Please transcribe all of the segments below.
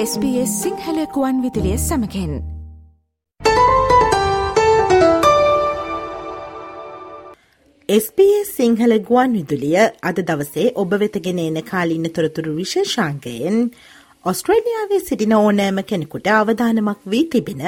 SBS සිංහලකුවන් විදිලිය සමකෙන් SBS Sinhala ගුවන් විදුලිය අද දවසේ ඔබ වෙතගෙන එන කාලින්න තොරතුරු විශේෂාංකයෙන් ඔස්ට්‍රේලියාවේ සිටින ඕනෑම කෙනෙකුට අවධානමක් වී තිබෙන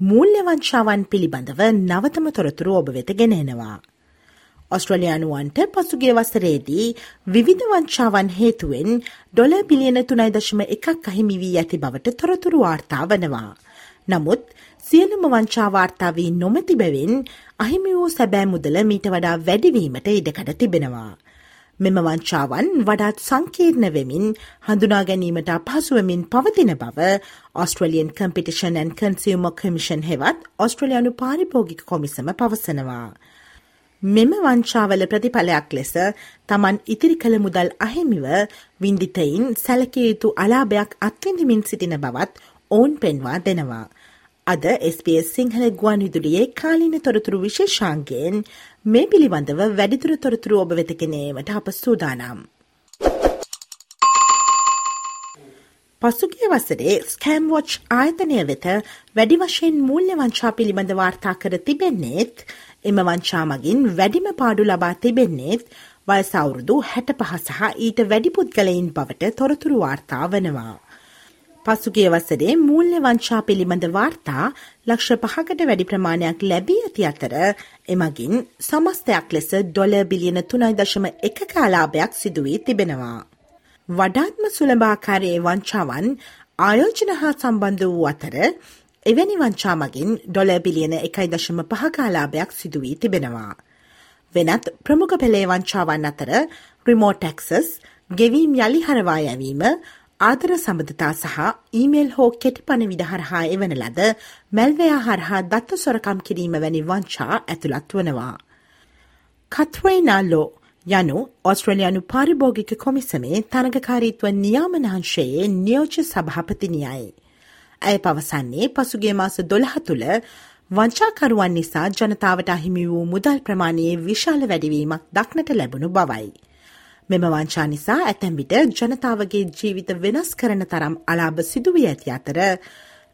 මූල්‍යවංශාවන් පිළිබඳව නවතම තොරතුරු ඔබ වෙත ගෙනෙනවා. ඔස්ට්‍රලයානුවන්ට පසුගේ වසරේදී විවිධ වංචාවන් හේතුවෙන් ඩොල බිලියන තුනයි දශම එකක් අහිමි වී ඇති බවට තොරතුරු වාර්තා වනවා. නමුත් සියලුම වංචාවාර්තාවී නොමැති බැවින් අහිමි වූ සැබෑ මුදල මීට වඩා වැඩිවීමට ඉඩකඩ තිබෙනවා. මෙම වංචාවන් වඩාත් සංකීර්ණ වෙමින් හඳුනා ගැනීමට අපහසුවමින් පවතින බව Australian competition and consumer commission හෙවත් ඔස්ට්‍රලයානු පාරිභෝගික කොමිසම පවසනවා. මෙම වංචාවල ප්‍රතිඵලයක් ලෙස තමන් ඉතිරි කළ මුදල් අහිමිව වින්දිතයින් සැලකිය යුතු අලාභයක් අත්විඳමින් සිටින බවත් ඔවුන් පෙන්වා දෙනවා. අද SBS සිංහල ගුවන් විදුලියේ කාලින තොරතුරු විශේෂාන්ගයෙන් මේ පිළිබඳව වැඩිදුර තොරතුරු ඔබ වෙතගෙනීමට අප සූදානම්. පසුගිය වසරේ ස්කෑම්වොච් ආයතනය වෙත වැඩි වශයෙන් මූල්‍ය වංචා පිළිබඳ වාර්තා කර තිබෙන්නේත් එම වංචා මගින් වැඩිම පාඩු ලබා තිබෙන්නේත් වයසවුරුදු හැට පහ සහ ඊට වැඩි පුද්ගලයින් බවට තොරතුරු වාර්තා වනවා. පසුගිය වසරේ මූල්‍ය වංචා පිළිබඳ වාර්තා ලක්ෂ පහකට වැඩි ප්‍රමාණයක් ලැබී ඇති අතර එමගින් සමස්තයක් ලෙස ඩොල බිලියන තුනයි දශම එක කාලාභයක් සිදුවී තිබෙනවා. වඩාත්ම සුළභාකාරයේ වංචාවන් ආයෝජන හා සම්බන්ධ වූ අතර එවැනි වංචා මගින් ඩොල බිලියන එකයි දශම පහකාලාභයක් සිදුවී තිබෙනවා. වෙනත් ප්‍රමුඛ පෙළේ වංචාවන් අතර රිමෝටක්සස් ගෙවීම් යළි හරවා යැවීම ආදර සබඳතා සහ ඊමේල් හෝ කෙටි පණවිඩ හරහා එවන ලද මැල්වයා හරහා දත්ත සොරකම් කිරීම වැනි වංචා ඇතුළත් වනවා. කත්වයිනා ලෝ යනු ඔස්ට්‍රලයානු පාරිභෝගික කොමිසමේ තරගකාරීත්ව නියාමනංශයේ නියෝජ සභාපතිනියයි. ඇය පවසන්නේ පසුගේ මාස දොළහ තුළ වංචාකරුවන් නිසා ජනතාවට අහිමි වූ මුදල් ප්‍රමාණයේ විශාල වැඩිවීමක් දක්නට ලැබුණු බවයි. මෙම වංචා නිසා ඇතැම්විට ජනතාවගේ ජීවිත වෙනස් කරන තරම් අලාභ සිදුවී ඇති අතර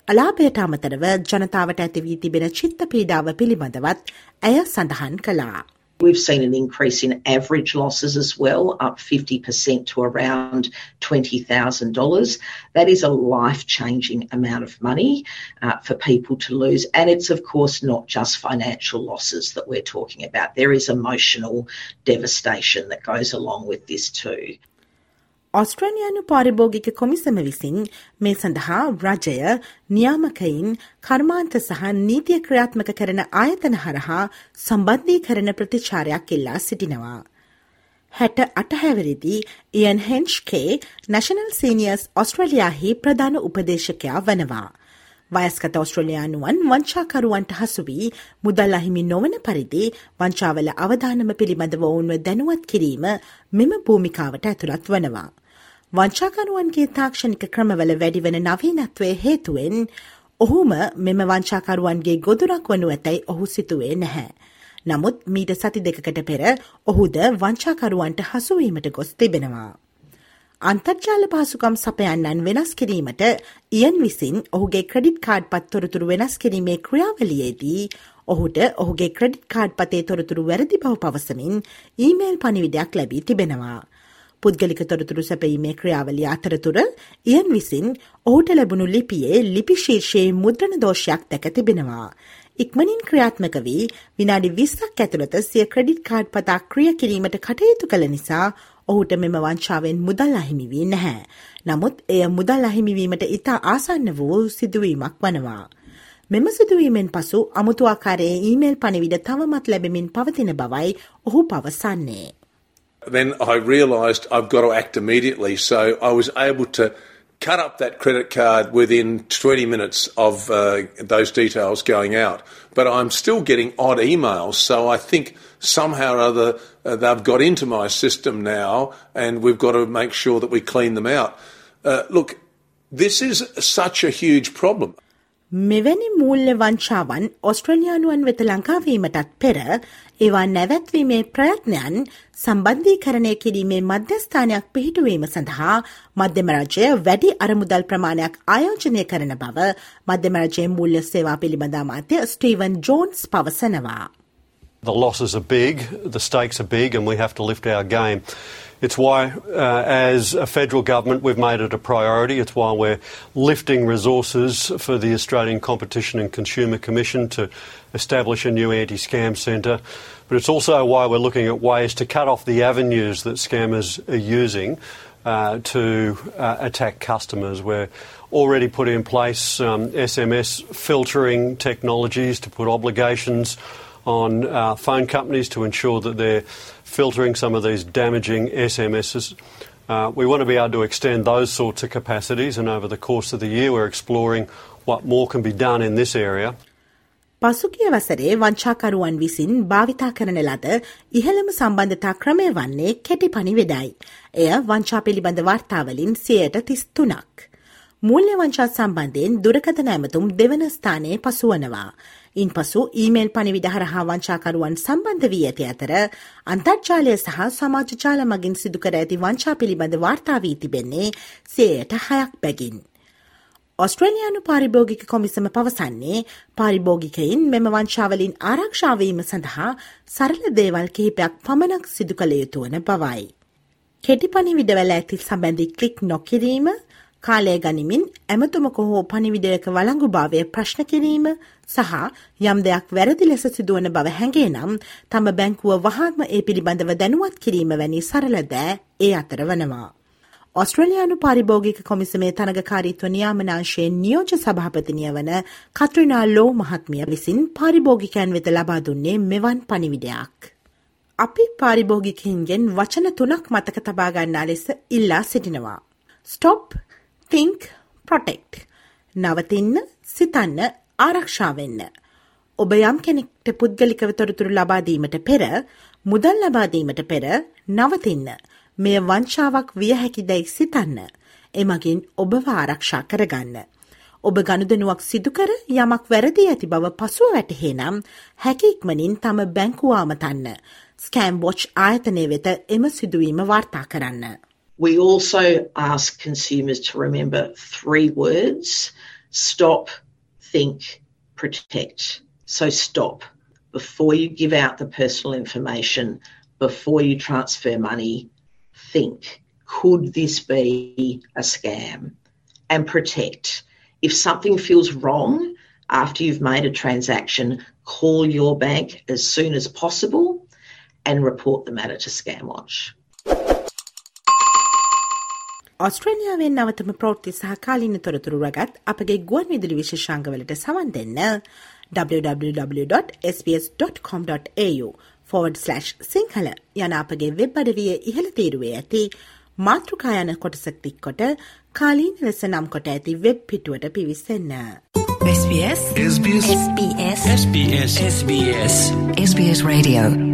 අලාභයට අමතරව ජනතාවට ඇතිවී තිබෙන චිත්ත පීඩාව පිළිබඳවත් ඇය සඳහන් කළා. We've seen an increase in average losses as well, up 50% to around $20,000. That is a life changing amount of money uh, for people to lose. And it's, of course, not just financial losses that we're talking about. There is emotional devastation that goes along with this too. ඔස්ට්‍රේලියානු පාරිභෝගික කොමිසම විසින් මේ සඳහා රජය නියාමකයින් කර්මාන්ත සහ නීතිය ක්‍රියාත්මක කරන ආයතන හරහා සම්බන්ධී කරන ප්‍රතිචාරයක් එල්ලා සිටිනවා. හැට අටහැවරිදි ඉයන් හෙන්ෂ්කේ නැශනල් සීනියස් ඔස්ට්‍රලයාහි ප්‍රධාන උපදේශකයා වනවා. වයස්කත ඔස්ට්‍රලයානුවන් වංචාකරුවන්ට හසුවී මුදල් අහිමි නොවන පරිදි වංචාවල අවධානම පිළිබඳව ඔවුන්ව දැනුවත් කිරීම මෙම භූමිකාවට ඇතුළත් වනවා. වංචාකරුවන්ගේ තාක්ෂණික ක්‍රමවල වැඩිවන නවීනත්වය හේතුවෙන් ඔහුම මෙම වංචාකරුවන්ගේ ගොදුරක් වනු ඇතැයි ඔහු සිතුවේ නැහැ. නමුත් මීට සති දෙකකට පෙර ඔහුද වංචාකරුවන්ට හසුවීමට ගොස් තිබෙනවා. අන්තර්ජාල පහසුකම් සපයන්නන් වෙනස් කිරීමට ඉයන් විසින් ඔහුගේ ක්‍රඩිට් කාඩ් පත් තොරතුරු වෙනස් කිරීමේ ක්‍රියාවලියේදී ඔහුට ඔහුගේ ක්‍රඩිට් කාඩ් පතේ තොරතුරු වැරදි බව පවසමින් ඊමේල් පනිවිඩයක් ලැබී තිබෙනවා. පුද්ගලික තොරතුරු සැපීමේ ක්‍රියාවලිය අතරතුර ඉයන් විසින් ඔහුට ලැබුණු ලිපියේ ලිපිශීර්ෂයේ මුද්‍රණ දෝෂයක් දැක තිබෙනවා. ඉක්මනින් ක්‍රියාත්මක වී විනාඩි විස්සක් ඇතුළත සිය ක්‍රඩිට් කාඩ් පතා ක්‍රිය කිරීමට කටයුතු කළ නිසා ඔහුට මෙම වංචාවෙන් මුදල් අහිමිවී නැහැ. නමුත් එය මුදල් අහිමිවීමට ඉතා ආසන්න වූ සිදුවීමක් වනවා. මෙම සිදුවීමෙන් පසු අමුතුආකාරයේ ඊමේල් පණිවිඩ තවමත් ලැබෙමින් පවතින බවයි ඔහු පවසන්නේ. Then I realised I've got to act immediately. So I was able to cut up that credit card within 20 minutes of uh, those details going out. But I'm still getting odd emails, so I think somehow or other uh, they've got into my system now, and we've got to make sure that we clean them out. Uh, look, this is such a huge problem. මෙවැනි මූල්‍ය වංචාවන් ඔස්ට්‍රලයානුවන් වෙත ලංකාවීමටත් පෙර ඒවා නැවැත්වීමේ ප්‍රයත්නයන් සම්බන්ධීකරණය කිරීමේ මධ්‍යස්ථානයක් පිහිටුවීම සඳහා මධ්‍යමරජය වැඩි අරමුදල් ප්‍රමාණයක් ආයෝජනය කරන බව මධ්‍යමරජයේ මූල්‍ය සේවා පිළිබඳ අමාත්‍ය ස්ටීවන් ජෝන්ස් පවසනවා. The losses are big, the stakes are big, and we have to lift our game. It's why, uh, as a federal government, we've made it a priority. It's why we're lifting resources for the Australian Competition and Consumer Commission to establish a new anti scam centre. But it's also why we're looking at ways to cut off the avenues that scammers are using uh, to uh, attack customers. We're already put in place um, SMS filtering technologies to put obligations on uh, phone companies to ensure that they're filtering some of these damaging SMSs. Uh, we want to be able to extend those sorts of capacities, and over the course of the year, we're exploring what more can be done in this area. පසුගිය වසරේ වංචාකරුවන් විසින් භාවිතා කරන ලද ඉහළම සම්බන්ධතා ක්‍රමය වන්නේ කෙටි පනිවෙදයි. එය වංචා පිළිබඳ වාර්තාවලින් සියයට තිස්තුනක්. මූල්‍ය වංචා සම්බන්ධයෙන් දුරකථන ඇමතුම් දෙවන ස්ථානයේ පසුවනවා. ඉන් පසු ඊමේල් පනිවිඩ හරහා වංචාකරුවන් සම්බන්ධ වී ඇති අතර අන්තර්ජාලය සහ සමාජජාල මගින් සිදුකර ඇති වංචා පිළිබඳ වාර්තා වී තිබෙන්නේ සේයට හයක් බැගින්. ඔස්ට්‍රලයානු පාරිභෝගික කොමිසම පවසන්නේ පාරිභෝගිකයින් මෙම වංශාවලින් ආරක්ෂාවීම සඳහා සරල දේවල් කිහිපයක් පමණක් සිදු කළ යුතුවන බවයි. කෙටිපනි විඩවල ඇති සබැඳි කලික් නොකිරීම කාලය ගනිමින් ඇමතුමක හෝ පනිවිඩයක වළංගුභාවය ප්‍රශ්න කිරීම සහ යම් දෙයක් වැරදි ලෙස සිදුවන බව හැඟේ නම් තම බැංකුව වහාත්ම ඒ පිළිබඳව දැනුවත් කිරීම වැනි සරල දෑ ඒ අතර වනවා. ඔස්ට්‍රලයානු පාරිභෝගික කොමිසමේ තනගකාරීත්ව නියාමනාංශයේ නියෝජ සභාපතිනිය වන කත්‍රනා ලෝ මහත්මිය විසින් පාරිභෝගිකයන් වෙත ලබා දුන්නේ මෙවන් පනිවිඩයක්. අපි පාරිභෝගිකහින්ගෙන් වචන තුනක් මතක තබාගන්නා ලෙස ඉල්ලා සිටිනවා. Stop think, protect. නවතින්න, සිතන්න, ආරක්ෂාවෙන්න. ඔබ යම් කෙනෙක්ට පුද්ගලිකව තොරතුරු ලබාදීමට පෙර, මුදල් ලබාදීමට පෙර, නවතින්න. මෙය වංචාවක් විය හැකි දැයි සිතන්න. එමගින් ඔබව ආරක්ෂා කරගන්න. ඔබ ගනුදනුවක් සිදුකර යමක් වැරදි ඇති බව පසුව වැටහේ නම් හැකිඉක්මනින් තම බැංකුවාමතන්න. ස්කෑම් බොච් ආයතනය වෙත එම සිදුවීම වාර්තා කරන්න. We also ask consumers to remember three words stop, think, protect. So stop. Before you give out the personal information, before you transfer money, think could this be a scam? And protect. If something feels wrong after you've made a transaction, call your bank as soon as possible and report the matter to ScamWatch. ඔස්ට්‍රේලියාවෙන් නවතම ප්‍රෝත්ති සහ කාලින්න තොරතුරු රගත් අපගේ ගුවන් විදිලි විශෂංගවලට සවන් දෙන්න www.sbs.com.au forward Sinhala යන අපගේ web අඩවිය ඉහළ තීරුවේ ඇති මාතෘකායන කොටසක් තික්කොට කාලීන ලෙස නම් කොට ඇති වෙබ් පිටුවට පිවිසන්න. SBS SBS SBS SBS SBS SBS Radio